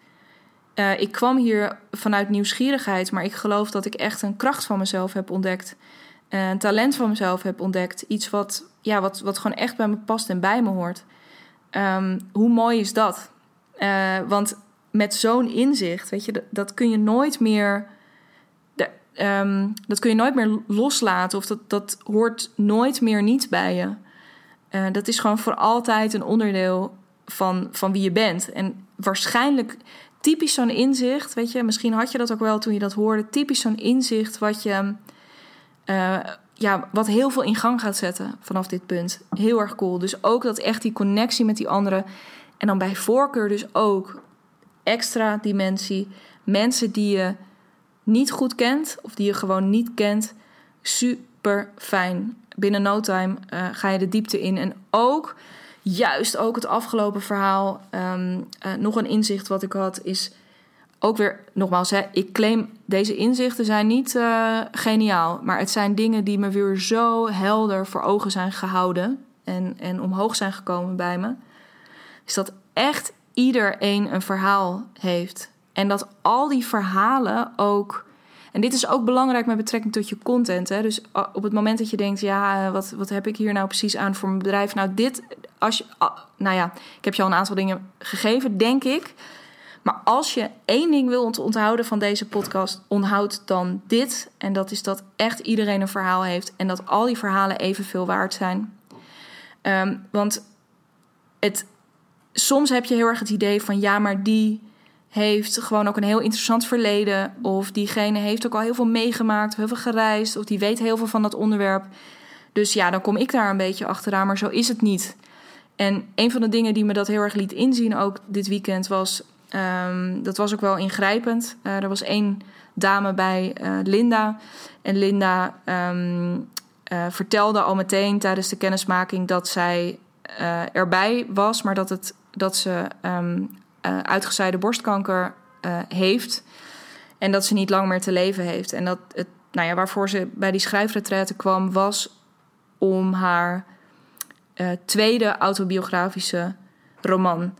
Uh, ik kwam hier vanuit nieuwsgierigheid, maar ik geloof dat ik echt een kracht van mezelf heb ontdekt. Een talent van mezelf heb ontdekt. Iets wat, ja, wat, wat gewoon echt bij me past en bij me hoort. Um, hoe mooi is dat? Uh, want met zo'n inzicht, weet je, dat, kun je nooit meer. De, um, dat kun je nooit meer loslaten. Of dat, dat hoort nooit meer niet bij je. Uh, dat is gewoon voor altijd een onderdeel van, van wie je bent. En waarschijnlijk typisch zo'n inzicht, weet je, misschien had je dat ook wel toen je dat hoorde. Typisch zo'n inzicht wat je uh, ja, wat heel veel in gang gaat zetten vanaf dit punt. Heel erg cool. Dus ook dat echt die connectie met die anderen. En dan bij voorkeur dus ook extra dimensie. Mensen die je niet goed kent of die je gewoon niet kent. Super fijn. Binnen no time uh, ga je de diepte in. En ook, juist ook het afgelopen verhaal. Um, uh, nog een inzicht wat ik had is ook weer, nogmaals, hè, ik claim deze inzichten zijn niet uh, geniaal. Maar het zijn dingen die me weer zo helder voor ogen zijn gehouden. En, en omhoog zijn gekomen bij me. Is dat echt iedereen een verhaal heeft. En dat al die verhalen ook. En dit is ook belangrijk met betrekking tot je content. Hè? Dus op het moment dat je denkt, ja, eh, wat, wat heb ik hier nou precies aan voor mijn bedrijf? Nou, dit, als je, nou ja, ik heb je al een aantal dingen gegeven, denk ik. Maar als je één ding wil onthouden van deze podcast, onthoud dan dit. En dat is dat echt iedereen een verhaal heeft en dat al die verhalen evenveel waard zijn. Um, want het, soms heb je heel erg het idee van ja, maar die heeft gewoon ook een heel interessant verleden. Of diegene heeft ook al heel veel meegemaakt, heel veel gereisd. Of die weet heel veel van dat onderwerp. Dus ja, dan kom ik daar een beetje achteraan. Maar zo is het niet. En een van de dingen die me dat heel erg liet inzien ook dit weekend was Um, dat was ook wel ingrijpend. Uh, er was één dame bij uh, Linda. En Linda um, uh, vertelde al meteen tijdens de kennismaking dat zij erbij was, maar dat, het, dat ze um, uitgezaaide borstkanker heeft. En dat ze niet lang meer te leven heeft. En dat het, nou ja, waarvoor ze bij die schrijfretraite kwam, was om haar tweede autobiografische roman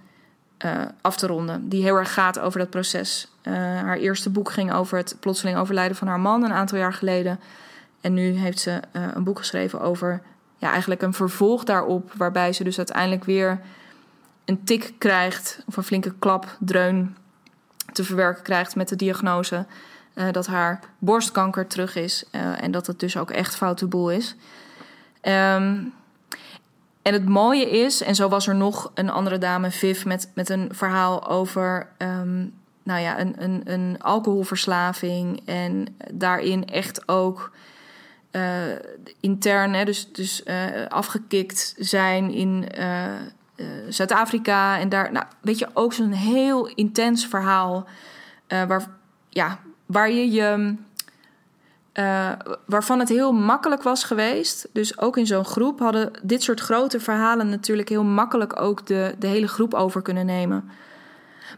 af te ronden. Die heel erg gaat over dat proces. haar eerste boek ging over het plotseling overlijden van haar man een aantal jaar geleden. En nu heeft ze een boek geschreven over ja, eigenlijk een vervolg daarop. Waarbij ze dus uiteindelijk weer een tik krijgt, of een flinke klap, dreun te verwerken krijgt met de diagnose uh, dat haar borstkanker terug is uh, en dat het dus ook echt foute boel is. Um, en het mooie is, en zo was er nog een andere dame, Viv, met, met een verhaal over um, nou ja, een, een, een alcoholverslaving. En daarin echt ook uh, intern, hè, dus, dus afgekikt zijn in Zuid-Afrika. En daar, nou, weet je, ook zo'n heel intens verhaal. waar, ja, waar je je. Uh, waarvan het heel makkelijk was geweest. Dus ook in zo'n groep hadden dit soort grote verhalen natuurlijk heel makkelijk ook de, de hele groep over kunnen nemen.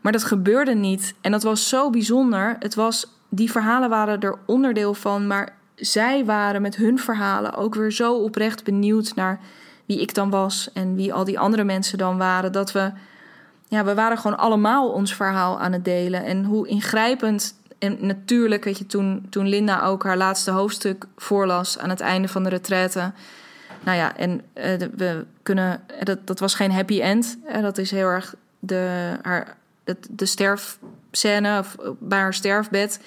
Maar dat gebeurde niet. En dat was zo bijzonder. Het was, die verhalen waren er onderdeel van. Maar zij waren met hun verhalen ook weer zo oprecht benieuwd naar wie ik dan was en wie al die andere mensen dan waren. Dat we, ja, we waren gewoon allemaal ons verhaal aan het delen. En hoe ingrijpend en natuurlijk, weet je, toen, toen Linda ook haar laatste hoofdstuk voorlas aan het einde van de retraite. Nou ja, en uh, we kunnen. Dat, dat was geen happy end. Dat is heel erg de, haar, de sterfscène of bij haar sterfbed.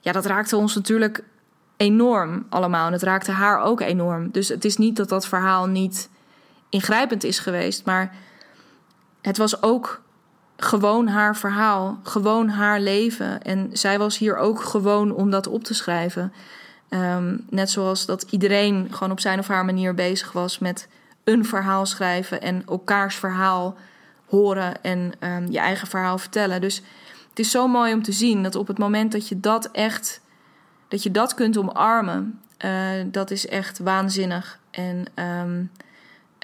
Ja, dat raakte ons natuurlijk enorm allemaal. En het raakte haar ook enorm. Dus het is niet dat dat verhaal niet ingrijpend is geweest. Maar het was ook gewoon haar verhaal, gewoon haar leven. En zij was hier ook gewoon om dat op te schrijven. Um, net zoals dat iedereen gewoon op zijn of haar manier bezig was met een verhaal schrijven en elkaars verhaal horen en um, je eigen verhaal vertellen. Dus het is zo mooi om te zien dat op het moment dat je dat echt, dat je dat kunt omarmen, uh, dat is echt waanzinnig. En um,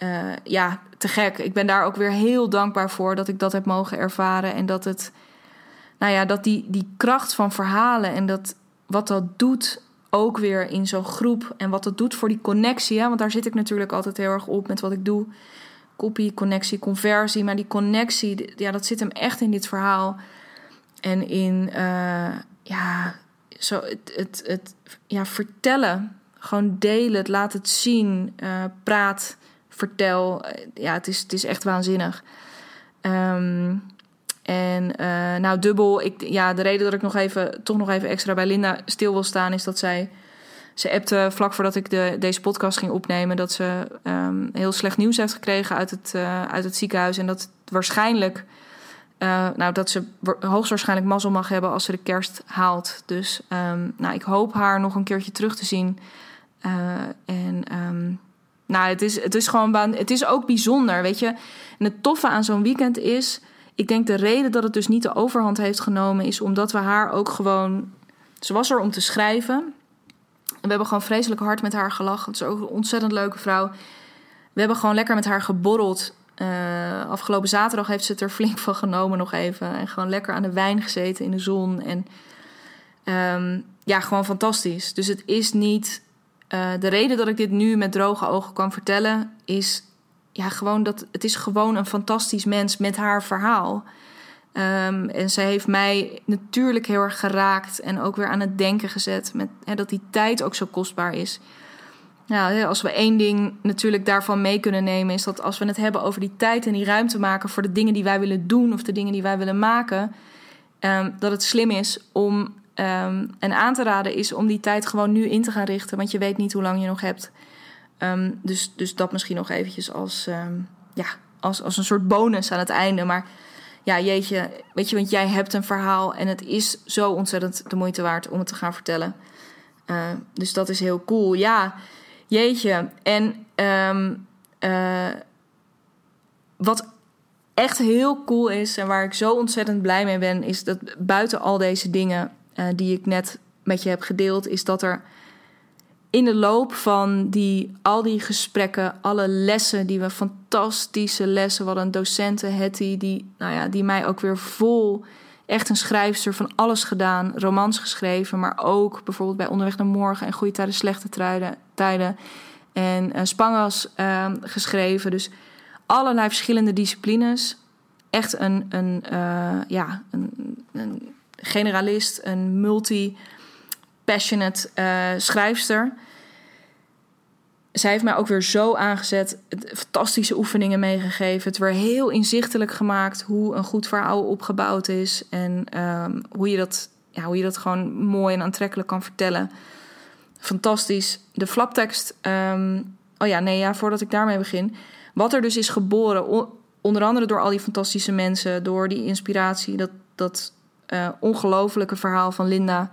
uh, ja, te gek. Ik ben daar ook weer heel dankbaar voor dat ik dat heb mogen ervaren. En dat het, nou ja, dat die, die kracht van verhalen en dat wat dat doet ook weer in zo'n groep. En wat dat doet voor die connectie. Hè? Want daar zit ik natuurlijk altijd heel erg op met wat ik doe. Kopie, connectie, conversie. Maar die connectie, ja, dat zit hem echt in dit verhaal. En in, uh, ja, zo het, het, ja, vertellen. Gewoon delen, het laat het zien, uh, praat vertel. Eh, ja, het is, het is echt waanzinnig. Um, en uh, nou, dubbel. Ik, ja, de reden dat ik nog even, toch nog even extra bij Linda stil wil staan, is dat zij. Ze appte vlak voordat ik de, deze podcast ging opnemen dat ze um, heel slecht nieuws heeft gekregen uit het, uh, uit het ziekenhuis. En dat waarschijnlijk, nou, dat ze hoogstwaarschijnlijk mazzel mag hebben als ze de kerst haalt. Dus um, nou, ik hoop haar nog een keertje terug te zien. En nou, het is, het is gewoon het is ook bijzonder, weet je. En het toffe aan zo'n weekend is, ik denk de reden dat het dus niet de overhand heeft genomen, is omdat we haar ook gewoon. Ze was er om te schrijven. En we hebben gewoon vreselijk hard met haar gelachen. Het is ook een ontzettend leuke vrouw. We hebben gewoon lekker met haar geborreld. Uh, afgelopen zaterdag heeft ze het er flink van genomen nog even. En gewoon lekker aan de wijn gezeten in de zon. En um, ja, gewoon fantastisch. Dus het is niet uh, de reden dat ik dit nu met droge ogen kan vertellen is ja, gewoon dat het is gewoon een fantastisch mens met haar verhaal. Um, en zij heeft mij natuurlijk heel erg geraakt en ook weer aan het denken gezet met hè, dat die tijd ook zo kostbaar is. Nou, als we één ding natuurlijk daarvan mee kunnen nemen, is dat als we het hebben over die tijd en die ruimte maken voor de dingen die wij willen doen of de dingen die wij willen maken, um, dat het slim is om Um, en aan te raden is om die tijd gewoon nu in te gaan richten, want je weet niet hoe lang je nog hebt. Um, dus, dus dat misschien nog eventjes als, um, ja, als, als een soort bonus aan het einde. Maar ja, jeetje, weet je, want jij hebt een verhaal en het is zo ontzettend de moeite waard om het te gaan vertellen. Uh, dus dat is heel cool. Ja, jeetje. En uh, wat echt heel cool is en waar ik zo ontzettend blij mee ben, is dat buiten al deze dingen uh, die ik net met je heb gedeeld, is dat er in de loop van die, al die gesprekken, alle lessen die we, fantastische lessen, wat een docenten, Hetty, die, nou ja, die mij ook weer vol, echt een schrijfster van alles gedaan, romans geschreven, maar ook bijvoorbeeld bij Onderweg naar Morgen en Goede Tijden, Slechte Tijden, tijden en uh, Spangas uh, geschreven. Dus allerlei verschillende disciplines. echt een, een, ja, een, een, generalist, een multi-passionate schrijfster zij heeft mij ook weer zo aangezet, fantastische oefeningen meegegeven. Het weer heel inzichtelijk gemaakt hoe een goed verhaal opgebouwd is. En ehm, hoe, je dat, ja, hoe je dat gewoon mooi en aantrekkelijk kan vertellen. Fantastisch. De flaptekst. Ehm, oh ja, nee, ja, voordat ik daarmee begin. Wat er dus is geboren, onder andere door al die fantastische mensen, door die inspiratie, dat, dat uh, ongelofelijke verhaal van Linda.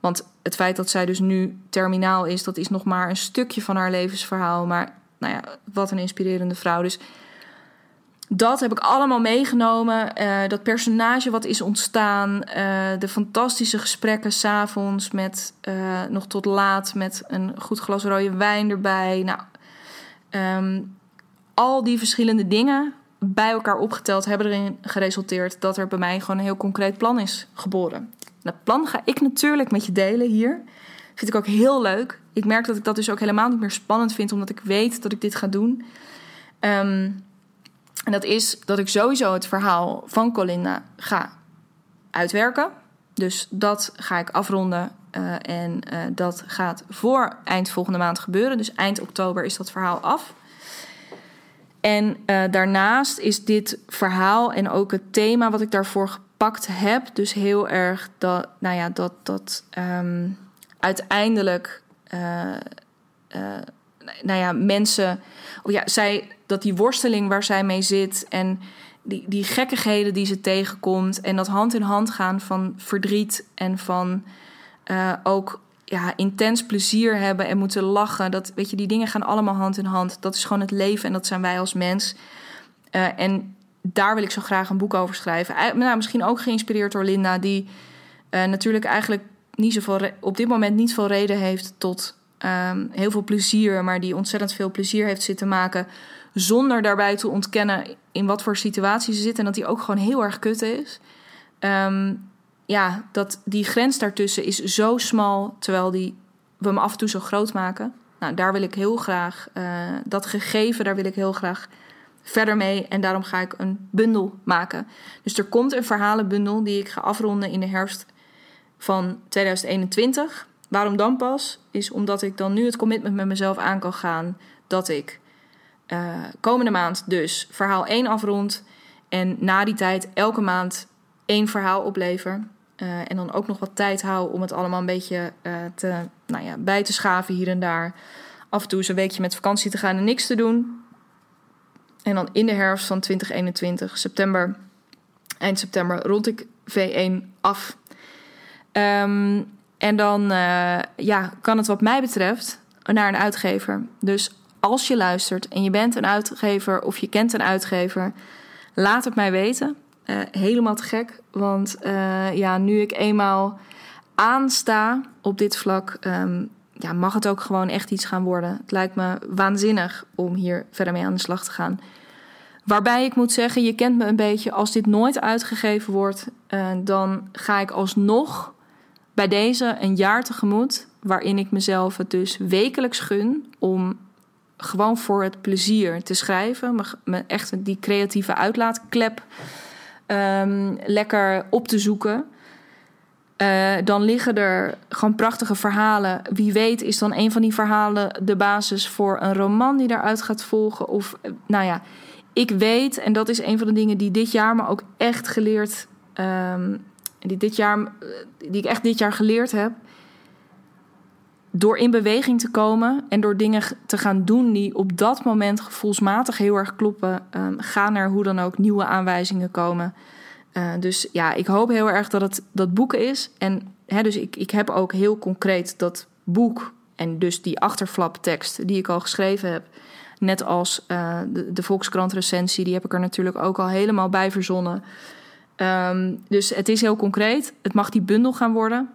Want het feit dat zij dus nu terminaal is, dat is nog maar een stukje van haar levensverhaal. Maar nou ja, wat een inspirerende vrouw. Dus dat heb ik allemaal meegenomen. Uh, dat personage wat is ontstaan. Uh, de fantastische gesprekken s'avonds met nog tot laat met een goed glas rode wijn erbij. Nou, um, al die verschillende dingen bij elkaar opgeteld hebben erin geresulteerd dat er bij mij gewoon een heel concreet plan is geboren. Dat plan ga ik natuurlijk met je delen hier. Vind ik ook heel leuk. Ik merk dat ik dat dus ook helemaal niet meer spannend vind, omdat ik weet dat ik dit ga doen. Um, en dat is dat ik sowieso het verhaal van Colinda ga uitwerken. Dus dat ga ik afronden. Uh, en uh, dat gaat voor eind volgende maand gebeuren. Dus eind oktober is dat verhaal af. En uh, daarnaast is dit verhaal en ook het thema wat ik daarvoor gepakt heb. Dus heel erg dat, nou ja, dat, dat um, uiteindelijk, uh, uh, nou ja, mensen, oh ja, zij, dat die worsteling waar zij mee zit en die, die gekkigheden die ze tegenkomt en dat hand in hand gaan van verdriet en van ook ja, intens plezier hebben en moeten lachen. Dat, weet je, die dingen gaan allemaal hand in hand. Dat is gewoon het leven en dat zijn wij als mens. Uh, en daar wil ik zo graag een boek over schrijven. Nou, misschien ook geïnspireerd door Linda, die uh, natuurlijk eigenlijk niet zoveel op dit moment niet veel reden heeft tot um, heel veel plezier, maar die ontzettend veel plezier heeft zitten maken. Zonder daarbij te ontkennen in wat voor situatie ze zit en dat die ook gewoon heel erg kut is. Um, ja, dat die grens daartussen is zo smal, terwijl die, we hem af en toe zo groot maken. Nou, daar wil ik heel graag, uh, dat gegeven, daar wil ik heel graag verder mee. En daarom ga ik een bundel maken. Dus er komt een verhalenbundel die ik ga afronden in de herfst van 2021. Waarom dan pas? Is omdat ik dan nu het commitment met mezelf aan kan gaan dat ik uh, komende maand dus verhaal 1 afrond. En na die tijd elke maand één verhaal oplever. Uh, en dan ook nog wat tijd hou om het allemaal een beetje uh, te, nou ja, bij te schaven hier en daar. Af en toe eens een weekje met vakantie te gaan en niks te doen. En dan in de herfst van 2021, september, eind september, rond ik V1 af. Um, en dan uh, ja, kan het wat mij betreft naar een uitgever. Dus als je luistert en je bent een uitgever of je kent een uitgever, laat het mij weten. Uh, helemaal te gek, want uh, ja, nu ik eenmaal aansta op dit vlak, um, ja, mag het ook gewoon echt iets gaan worden. Het lijkt me waanzinnig om hier verder mee aan de slag te gaan. Waarbij ik moet zeggen, je kent me een beetje, als dit nooit uitgegeven wordt, uh, dan ga ik alsnog bij deze een jaar tegemoet, waarin ik mezelf het dus wekelijks gun om gewoon voor het plezier te schrijven, me echt die creatieve uitlaatklep um, lekker op te zoeken. Uh, dan liggen er gewoon prachtige verhalen. Wie weet is dan een van die verhalen de basis voor een roman die daaruit gaat volgen. Of, nou ja, ik weet, en dat is een van de dingen die dit jaar me ook echt geleerd... Um, die, dit jaar, die ik echt dit jaar geleerd heb... door in beweging te komen en door dingen te gaan doen... die op dat moment gevoelsmatig heel erg kloppen... Um, gaan er hoe dan ook nieuwe aanwijzingen komen... Uh, dus ja, ik hoop heel erg dat het dat boek is. En hè, dus ik, ik heb ook heel concreet dat boek en dus die achterflaptekst die ik al geschreven heb. Net als uh, de, de Volkskrant recensie, die heb ik er natuurlijk ook al helemaal bij verzonnen. Um, dus het is heel concreet. Het mag die bundel gaan worden.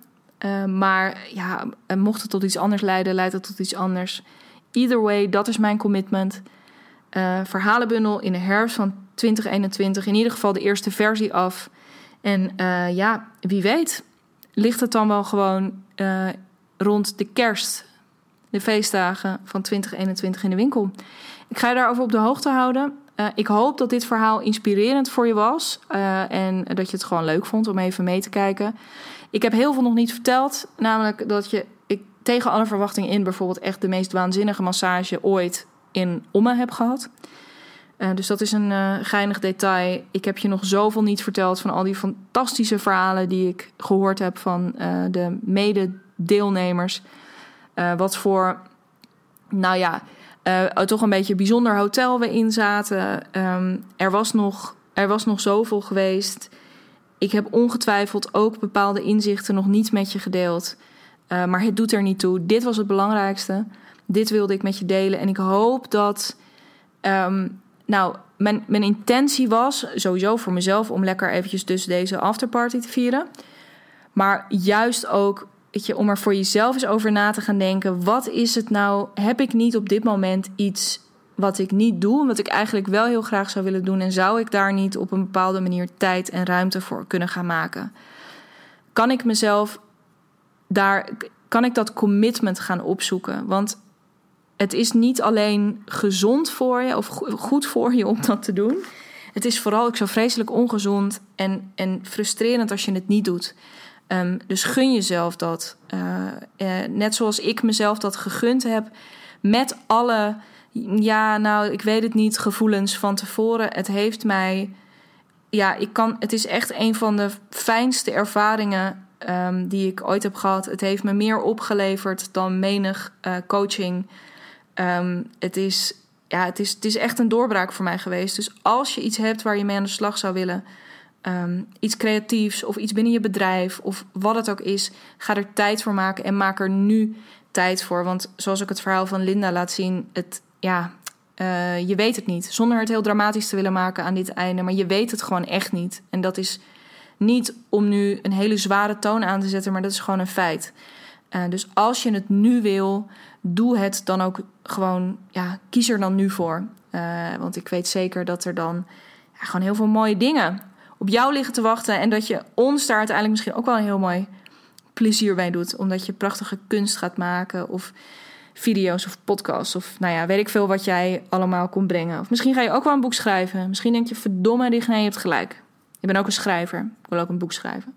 Uh, maar ja, mocht het tot iets anders leiden, leidt het tot iets anders. Either way, dat is mijn commitment. Uh, verhalenbundel in de herfst van 2021 in ieder geval de eerste versie af. En ja, wie weet, ligt het dan wel gewoon rond de kerst, de feestdagen van 2021 in de winkel. Ik ga je daarover op de hoogte houden. Ik hoop dat dit verhaal inspirerend voor je was. En dat je het gewoon leuk vond om even mee te kijken. Ik heb heel veel nog niet verteld. Namelijk dat je ik tegen alle verwachtingen in bijvoorbeeld echt de meest waanzinnige massage ooit in Omme heb gehad. Uh, dus dat is een geinig detail. Ik heb je nog zoveel niet verteld van al die fantastische verhalen die ik gehoord heb van de mededeelnemers. wat voor, nou ja, uh, toch een beetje bijzonder hotel we in zaten. Um, er, was nog, er was nog zoveel geweest. Ik heb ongetwijfeld ook bepaalde inzichten nog niet met je gedeeld. Uh, maar het doet er niet toe. Dit was het belangrijkste. Dit wilde ik met je delen. En ik hoop dat. Um, nou, mijn, mijn intentie was sowieso voor mezelf om lekker eventjes dus deze afterparty te vieren. Maar juist ook weet je, om er voor jezelf eens over na te gaan denken. Wat is het nou? Heb ik niet op dit moment iets wat ik niet doe, wat ik eigenlijk wel heel graag zou willen doen? En zou ik daar niet op een bepaalde manier tijd en ruimte voor kunnen gaan maken? Kan ik mezelf daar, kan ik dat commitment gaan opzoeken? Want het is niet alleen gezond voor je of goed voor je om dat te doen. Het is vooral ook zo vreselijk ongezond en, en frustrerend als je het niet doet. Um, dus gun jezelf dat. Uh, uh, net zoals ik mezelf dat gegund heb. Met alle, ja, nou, ik weet het niet, gevoelens van tevoren. Het heeft mij, ja, ik kan, het is echt een van de fijnste ervaringen um, die ik ooit heb gehad. Het heeft me meer opgeleverd dan menig uh, coaching. Um, het, is, ja, het, is, het is echt een doorbraak voor mij geweest. Dus als je iets hebt waar je mee aan de slag zou willen um, iets creatiefs of iets binnen je bedrijf of wat het ook is, ga er tijd voor maken en maak er nu tijd voor. Want zoals ik het verhaal van Linda laat zien, het, ja, uh, je weet het niet. Zonder het heel dramatisch te willen maken aan dit einde, maar je weet het gewoon echt niet. En dat is niet om nu een hele zware toon aan te zetten, maar dat is gewoon een feit. Uh, dus als je het nu wil, doe het dan ook gewoon, ja, kies er dan nu voor. Uh, want ik weet zeker dat er dan ja, gewoon heel veel mooie dingen op jou liggen te wachten. En dat je ons daar uiteindelijk misschien ook wel een heel mooi plezier bij doet. Omdat je prachtige kunst gaat maken of video's of podcasts. Of nou ja, weet ik veel wat jij allemaal kon brengen. Of misschien ga je ook wel een boek schrijven. Misschien denk je, verdomme, nee, je hebt gelijk. Ik ben ook een schrijver. Ik wil ook een boek schrijven.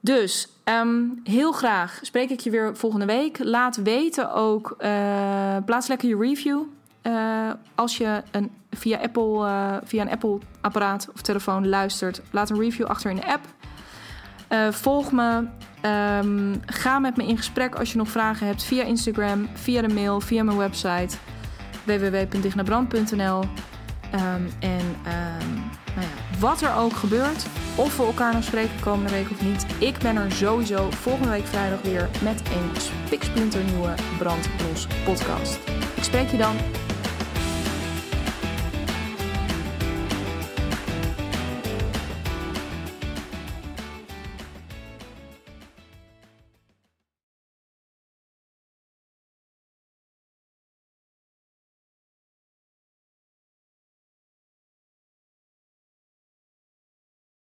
Dus um, heel graag spreek ik je weer volgende week. Laat weten ook, uh, plaats lekker je review uh, als je een, via, Apple, uh, via een Apple-apparaat of telefoon luistert, laat een review achter in de app. Volg me. Um, ga met me in gesprek als je nog vragen hebt via Instagram, via de mail, via mijn website www.dignabrand.nl. Ehm, en um, nou ja, wat er ook gebeurt, of we elkaar nog spreken komende week of niet, ik ben er sowieso volgende week vrijdag weer met een spiksplinternieuwe Brandlos podcast. Ik spreek je dan.